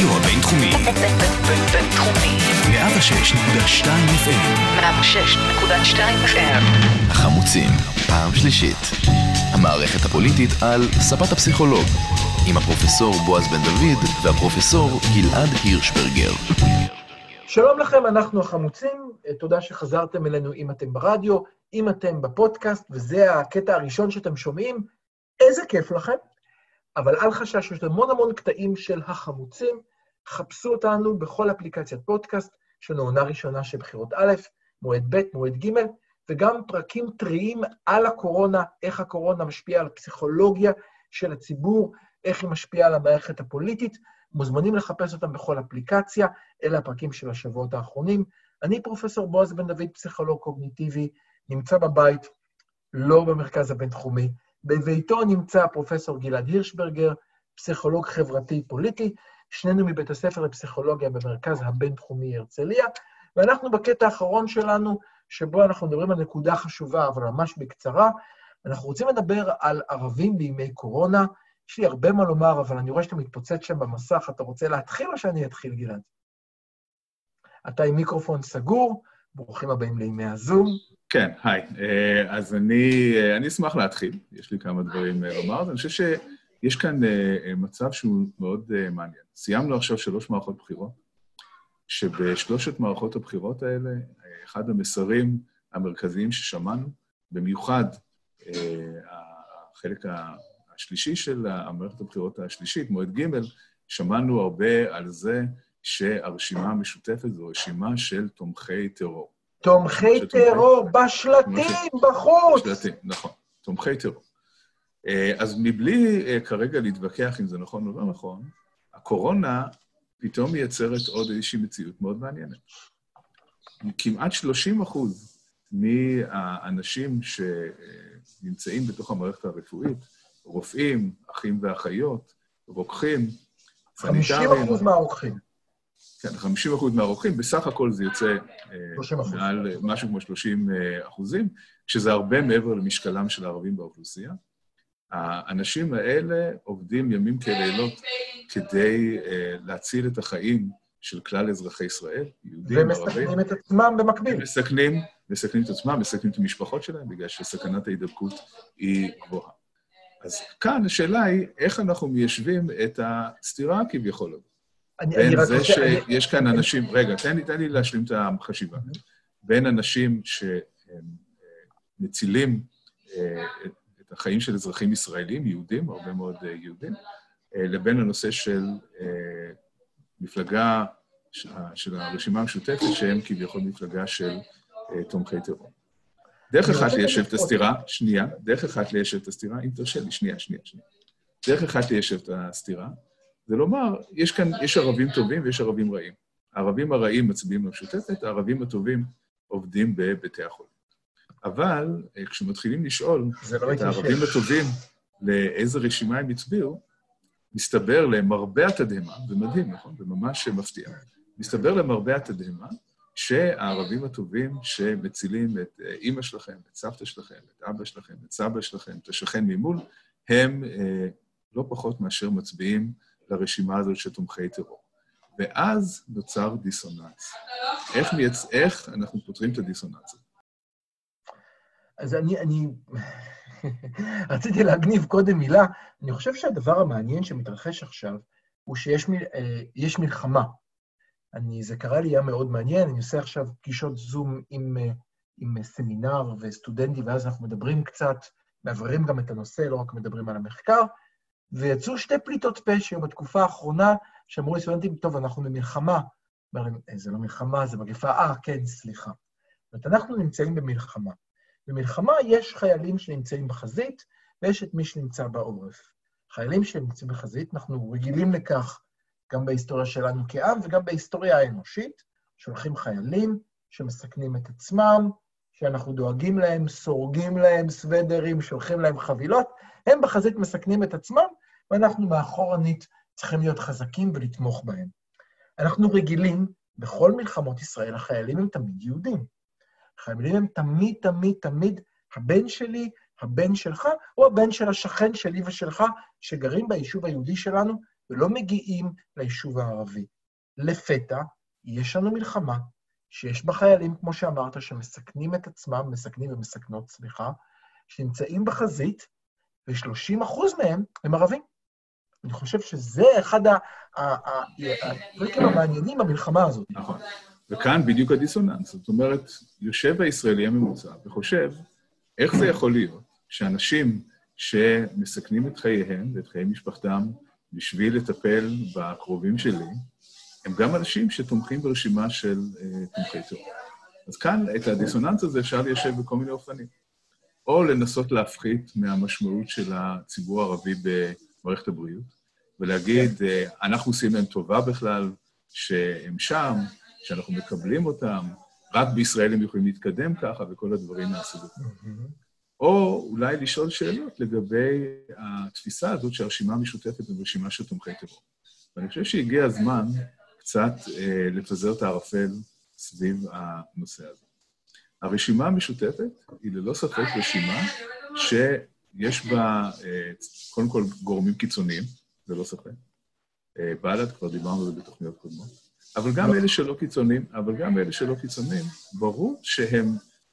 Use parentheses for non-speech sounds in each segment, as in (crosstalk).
הרדיו הבינתחומי. בינתחומי. 106.2 FM. 106.2 FM. החמוצים, פעם שלישית. המערכת הפוליטית על ספת הפסיכולוג. עם הפרופסור בועז בן דוד והפרופסור גלעד הירשברגר. שלום לכם, אנחנו החמוצים, תודה שחזרתם אלינו אם אתם ברדיו, אם אתם בפודקאסט, וזה הקטע הראשון שאתם שומעים, איזה כיף לכם. אבל אל חשש, יש המון המון קטעים של החמוצים, חפשו אותנו בכל אפליקציית פודקאסט, יש לנו עונה ראשונה של בחירות א', מועד ב', מועד ג', וגם פרקים טריים על הקורונה, איך הקורונה משפיעה על הפסיכולוגיה של הציבור, איך היא משפיעה על המערכת הפוליטית. מוזמנים לחפש אותם בכל אפליקציה, אלה הפרקים של השבועות האחרונים. אני פרופסור בועז בן דוד, פסיכולוג קוגניטיבי, נמצא בבית, לא במרכז הבינתחומי. בביתו נמצא פרופסור גלעד הירשברגר, פסיכולוג חברתי-פוליטי, שנינו מבית הספר לפסיכולוגיה במרכז הבינתחומי הרצליה, ואנחנו בקטע האחרון שלנו, שבו אנחנו מדברים על נקודה חשובה, אבל ממש בקצרה. אנחנו רוצים לדבר על ערבים בימי קורונה. יש לי הרבה מה לומר, אבל אני רואה שאתה מתפוצץ שם במסך. אתה רוצה להתחיל או שאני אתחיל, גלעד? אתה עם מיקרופון סגור, ברוכים הבאים לימי הזום. כן, היי. אה, אז אני, אה, אני אשמח להתחיל, יש לי כמה דברים אה, לומר. אני חושב שיש כאן מצב שהוא מאוד מעניין. סיימנו עכשיו שלוש מערכות בחירות, שבשלושת מערכות הבחירות האלה, אחד המסרים המרכזיים ששמענו, במיוחד החלק השלישי של המערכת הבחירות השלישית, מועד ג', שמענו הרבה על זה שהרשימה המשותפת זו רשימה של תומכי טרור. תומכי טרור בשלטים, בחוץ. בשלטים, נכון. תומכי טרור. אז מבלי כרגע להתווכח אם זה נכון או לא נכון, הקורונה פתאום מייצרת עוד איזושהי מציאות מאוד מעניינת. כמעט 30 אחוז מהאנשים שנמצאים בתוך המערכת הרפואית, רופאים, אחים ואחיות, רוקחים, סניטרים... 50 אחוז מהרוקחים. כן, 50 אחוז מהרוקחים, בסך הכל זה יוצא מעל משהו כמו 30 אחוזים, שזה הרבה מעבר למשקלם של הערבים באוכלוסייה. האנשים האלה עובדים ימים כלילות כדי להציל את החיים של כלל אזרחי ישראל, יהודים, ערבים. ומסכנים את עצמם במקביל. מסכנים, מסכנים את עצמם, מסכנים את המשפחות שלהם, בגלל שסכנת ההידבקות היא גבוהה. אז כאן השאלה היא, איך אנחנו מיישבים את הסתירה כביכול הזאת? בין זה שיש כאן אנשים... רגע, תן לי, תן לי להשלים את החשיבה. בין אנשים שמצילים את החיים של אזרחים ישראלים, יהודים, הרבה מאוד יהודים, לבין הנושא של מפלגה של הרשימה המשותפת, שהם כביכול מפלגה של תומכי טרור. דרך אחת ליישב את הסתירה, שנייה, דרך אחת ליישב את הסתירה, אם תרשה לי, שנייה, שנייה, שנייה. דרך אחת ליישב את הסתירה, זה לומר, יש כאן, יש ערבים טובים ויש ערבים רעים. הערבים הרעים מצביעים למשותפת, הערבים הטובים עובדים בבתי החולים. אבל כשמתחילים לשאול לא את הערבים הטובים לאיזה רשימה הם הצביעו, מסתבר למרבה התדהמה, זה מדהים, נכון? זה ממש מפתיע. מסתבר למרבה התדהמה שהערבים הטובים שמצילים את אימא שלכם, את סבתא שלכם, את אבא שלכם, את סבא שלכם, את השכן ממול, הם אה, לא פחות מאשר מצביעים לרשימה הזאת של תומכי טרור. ואז נוצר דיסוננס. איך, מייצ... איך אנחנו פותרים את הדיסוננס הזה? אז אני, אני (laughs) רציתי להגניב קודם מילה. אני חושב שהדבר המעניין שמתרחש עכשיו הוא שיש מ... יש מלחמה. אני, זה קרה לי, היה מאוד מעניין, אני עושה עכשיו פגישות זום עם, עם סמינר וסטודנטים, ואז אנחנו מדברים קצת, מעברים גם את הנושא, לא רק מדברים על המחקר, ויצאו שתי פליטות פשע בתקופה האחרונה, שאמרו לי סטודנטים, טוב, אנחנו במלחמה. זה לא מלחמה, זה מגפה, אה, כן, סליחה. זאת אומרת, אנחנו נמצאים במלחמה. במלחמה יש חיילים שנמצאים בחזית, ויש את מי שנמצא בעורף. חיילים שנמצאים בחזית, אנחנו רגילים לכך גם בהיסטוריה שלנו כעם וגם בהיסטוריה האנושית, שולחים חיילים שמסכנים את עצמם, שאנחנו דואגים להם, סורגים להם סוודרים, שולחים להם חבילות, הם בחזית מסכנים את עצמם, ואנחנו מאחורנית צריכים להיות חזקים ולתמוך בהם. אנחנו רגילים, בכל מלחמות ישראל, החיילים הם תמיד יהודים. החיילים הם תמיד, תמיד, תמיד הבן שלי, הבן שלך, או הבן של השכן שלי ושלך, שגרים ביישוב היהודי שלנו, ולא מגיעים ליישוב הערבי. לפתע, יש לנו מלחמה, שיש בה חיילים, כמו שאמרת, שמסכנים את עצמם, מסכנים ומסכנות, סליחה, שנמצאים בחזית, ו-30 אחוז מהם הם ערבים. אני חושב שזה אחד הטריקים המעניינים במלחמה הזאת. נכון. וכאן בדיוק הדיסוננס. זאת אומרת, יושב הישראלי הממוצע וחושב, איך זה יכול להיות שאנשים שמסכנים את חייהם ואת חיי משפחתם בשביל לטפל בקרובים שלי, הם גם אנשים שתומכים ברשימה של uh, תומכי טרור. אז כאן, את הדיסוננס הזה אפשר ליישב בכל מיני אופנים. או לנסות להפחית מהמשמעות של הציבור הערבי במערכת הבריאות, ולהגיד, uh, אנחנו עושים להם טובה בכלל, שהם שם, שאנחנו מקבלים אותם, רק בישראל הם יכולים להתקדם ככה, וכל הדברים מהסוג הזה. או אולי לשאול שאלות לגבי התפיסה הזאת שהרשימה המשותפת היא רשימה של תומכי טרור. ואני חושב שהגיע הזמן קצת אה, לפזר את הערפל סביב הנושא הזה. הרשימה המשותפת היא ללא ספק רשימה שיש בה, אה, קודם כל, גורמים קיצוניים, ללא ספק. אה, בל"ד, כבר דיברנו על זה בתוכניות קודמות. אבל גם אלה שלא קיצוניים, אבל גם אלה שלא קיצוניים, ברור שהם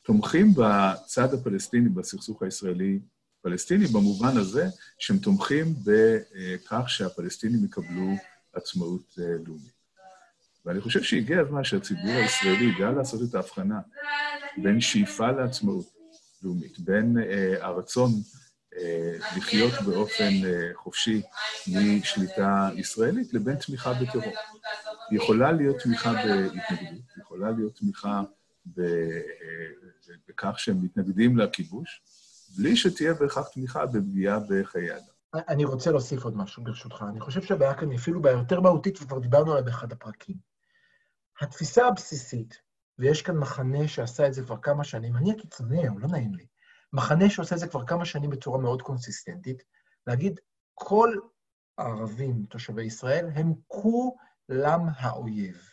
תומכים בצד הפלסטיני, בסכסוך הישראלי-פלסטיני, במובן הזה שהם תומכים בכך שהפלסטינים יקבלו עצמאות לאומית. ואני חושב שהגיע הזמן שהציבור הישראלי ידע לעשות את ההבחנה בין שאיפה לעצמאות לאומית, בין אה, הרצון אה, לחיות באופן אה, חופשי משליטה ישראלית, לבין תמיכה בטרור. יכולה להיות תמיכה בהתנגדות, יכולה להיות תמיכה בכך שהם מתנגדים לכיבוש, בלי שתהיה בהכרח תמיכה בפגיעה בחיי אדם. אני רוצה להוסיף עוד משהו, ברשותך. אני חושב שהבעיה כאן היא אפילו בעיה יותר מהותית, וכבר דיברנו עליה באחד הפרקים. התפיסה הבסיסית, ויש כאן מחנה שעשה את זה כבר כמה שנים, אני הקיצוני, אבל לא נעים לי, מחנה שעושה את זה כבר כמה שנים בצורה מאוד קונסיסטנטית, להגיד, כל הערבים תושבי ישראל הם כולם האויב.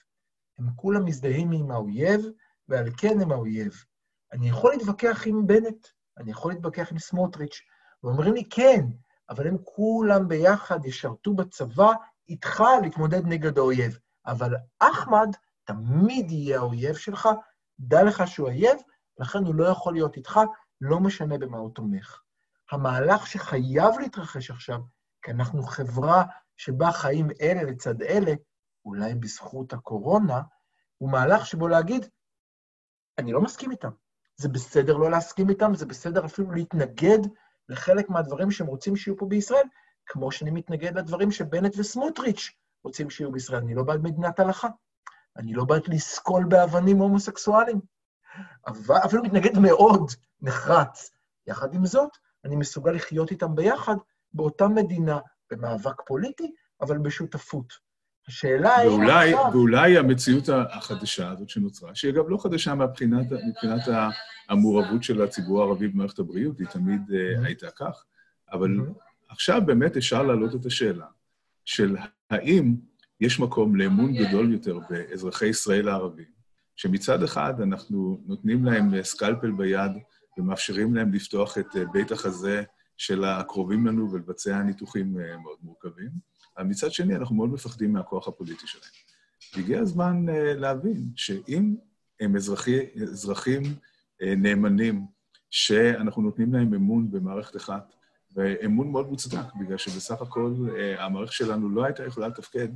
הם כולם מזדהים עם האויב, ועל כן הם האויב. אני יכול להתווכח עם בנט, אני יכול להתווכח עם סמוטריץ', ואומרים לי, כן, אבל הם כולם ביחד ישרתו בצבא איתך להתמודד נגד האויב. אבל אחמד תמיד יהיה האויב שלך, דע לך שהוא אויב, לכן הוא לא יכול להיות איתך, לא משנה במה הוא תומך. המהלך שחייב להתרחש עכשיו, כי אנחנו חברה שבה חיים אלה לצד אלה, אולי בזכות הקורונה, הוא מהלך שבו להגיד, אני לא מסכים איתם. זה בסדר לא להסכים איתם, זה בסדר אפילו להתנגד לחלק מהדברים שהם רוצים שיהיו פה בישראל, כמו שאני מתנגד לדברים שבנט וסמוטריץ' רוצים שיהיו בישראל. אני לא בעד מדינת הלכה. אני לא בעד לסקול באבנים הומוסקסואלים. אבל אפילו מתנגד מאוד נחרץ. יחד עם זאת, אני מסוגל לחיות איתם ביחד באותה מדינה, במאבק פוליטי, אבל בשותפות. השאלה היא... ואולי, עכשיו... ואולי המציאות החדשה הזאת שנוצרה, שהיא אגב לא חדשה מבחינת, מבחינת המעורבות של הציבור הערבי במערכת הבריאות, היא תמיד mm-hmm. הייתה כך, אבל mm-hmm. עכשיו באמת אפשר להעלות את השאלה של האם יש מקום לאמון גדול יותר באזרחי ישראל הערבים, שמצד אחד אנחנו נותנים להם סקלפל ביד ומאפשרים להם לפתוח את בית החזה של הקרובים לנו ולבצע ניתוחים אה, מאוד מורכבים, אבל מצד שני אנחנו מאוד מפחדים מהכוח הפוליטי שלהם. והגיע הזמן אה, להבין שאם הם אזרחי, אזרחים אה, נאמנים, שאנחנו נותנים להם אמון במערכת אחת, ואמון מאוד מוצדק, בגלל שבסך הכל המערכת שלנו לא הייתה יכולה לתפקד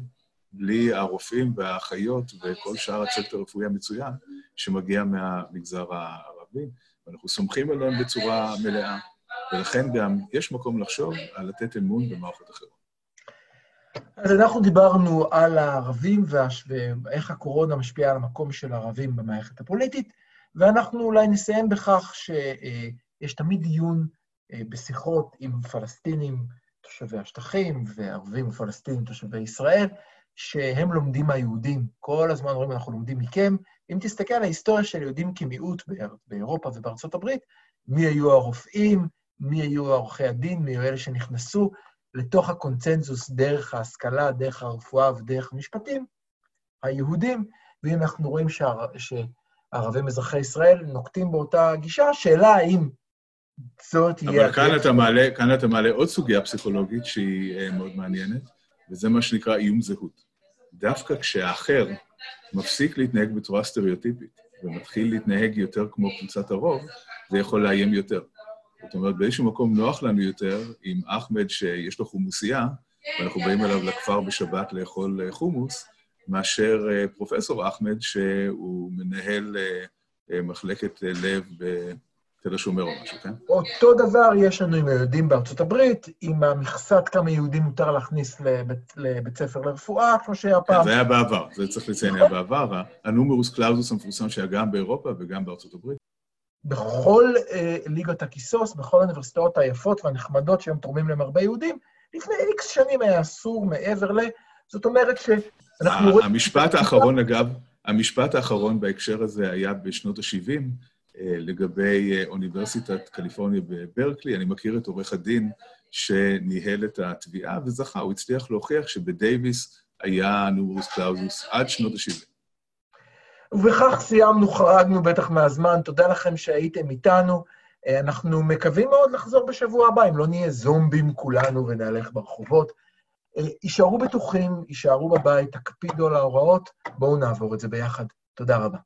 בלי הרופאים והאחיות וכל שאר הצוות הרפואי המצוין שמגיע מהמגזר הערבי, ואנחנו סומכים עליהם בצורה מלאה, ולכן גם יש מקום לחשוב על לתת אמון במערכות אחרות. אז אנחנו דיברנו על הערבים ואיך הקורונה משפיעה על המקום של הערבים במערכת הפוליטית, ואנחנו אולי נסיים בכך שיש תמיד דיון אה, בשיחות עם פלסטינים תושבי השטחים וערבים ופלסטינים תושבי ישראל, שהם לומדים מהיהודים. כל הזמן אומרים, אנחנו לומדים מכם. אם תסתכל על ההיסטוריה של יהודים כמיעוט באירופה ובארצות הברית, מי היו הרופאים, מי היו עורכי הדין, מי היו אלה שנכנסו לתוך הקונצנזוס דרך ההשכלה, דרך הרפואה ודרך המשפטים, היהודים, והנה אנחנו רואים שהערבים אזרחי ישראל נוקטים באותה גישה, השאלה האם זאת תהיה... אבל כאן אתה, מעלה, כאן אתה מעלה עוד סוגיה פסיכולוגית שהיא אה, מאוד מעניינת, וזה מה שנקרא איום זהות. דווקא כשהאחר מפסיק להתנהג בצורה סטריאוטיפית ומתחיל להתנהג יותר כמו קבוצת הרוב, זה יכול לאיים יותר. זאת אומרת, באיזשהו מקום נוח לנו יותר עם אחמד שיש לו חומוסייה, ואנחנו באים אליו לכפר בשבת לאכול אה, חומוס, מאשר אה, פרופסור אחמד, שהוא מנהל אה, מחלקת לב בתל השומר או משהו, כן? אותו דבר יש לנו עם היהודים בארצות הברית, עם המכסת כמה יהודים מותר להכניס לבית, לבית ספר לרפואה, כמו שהיה פעם. זה היה בעבר, זה צריך לציין, היה בעבר. הנומרוס קלאוזוס המפורסם שהיה גם באירופה וגם בארצות הברית. בכל אה, ליגות הכיסוס, בכל האוניברסיטאות היפות והנחמדות שהם תורמים להם הרבה יהודים, לפני איקס שנים היה אסור מעבר ל... זאת אומרת שאנחנו רואים... המשפט האחרון, אגב, המשפט האחרון בהקשר הזה היה בשנות ה-70, אה, לגבי אה, אוניברסיטת קליפורניה בברקלי. אני מכיר את עורך הדין שניהל את התביעה וזכה, הוא הצליח להוכיח שבדייוויס היה נורוס קלאוזוס עד שנות ה-70. ובכך סיימנו, חרגנו בטח מהזמן. תודה לכם שהייתם איתנו. אה, אנחנו מקווים מאוד לחזור בשבוע הבא, אם לא נהיה זומבים כולנו ונהלך ברחובות. יישארו בטוחים, יישארו בבית, תקפידו על ההוראות, בואו נעבור את זה ביחד. תודה רבה.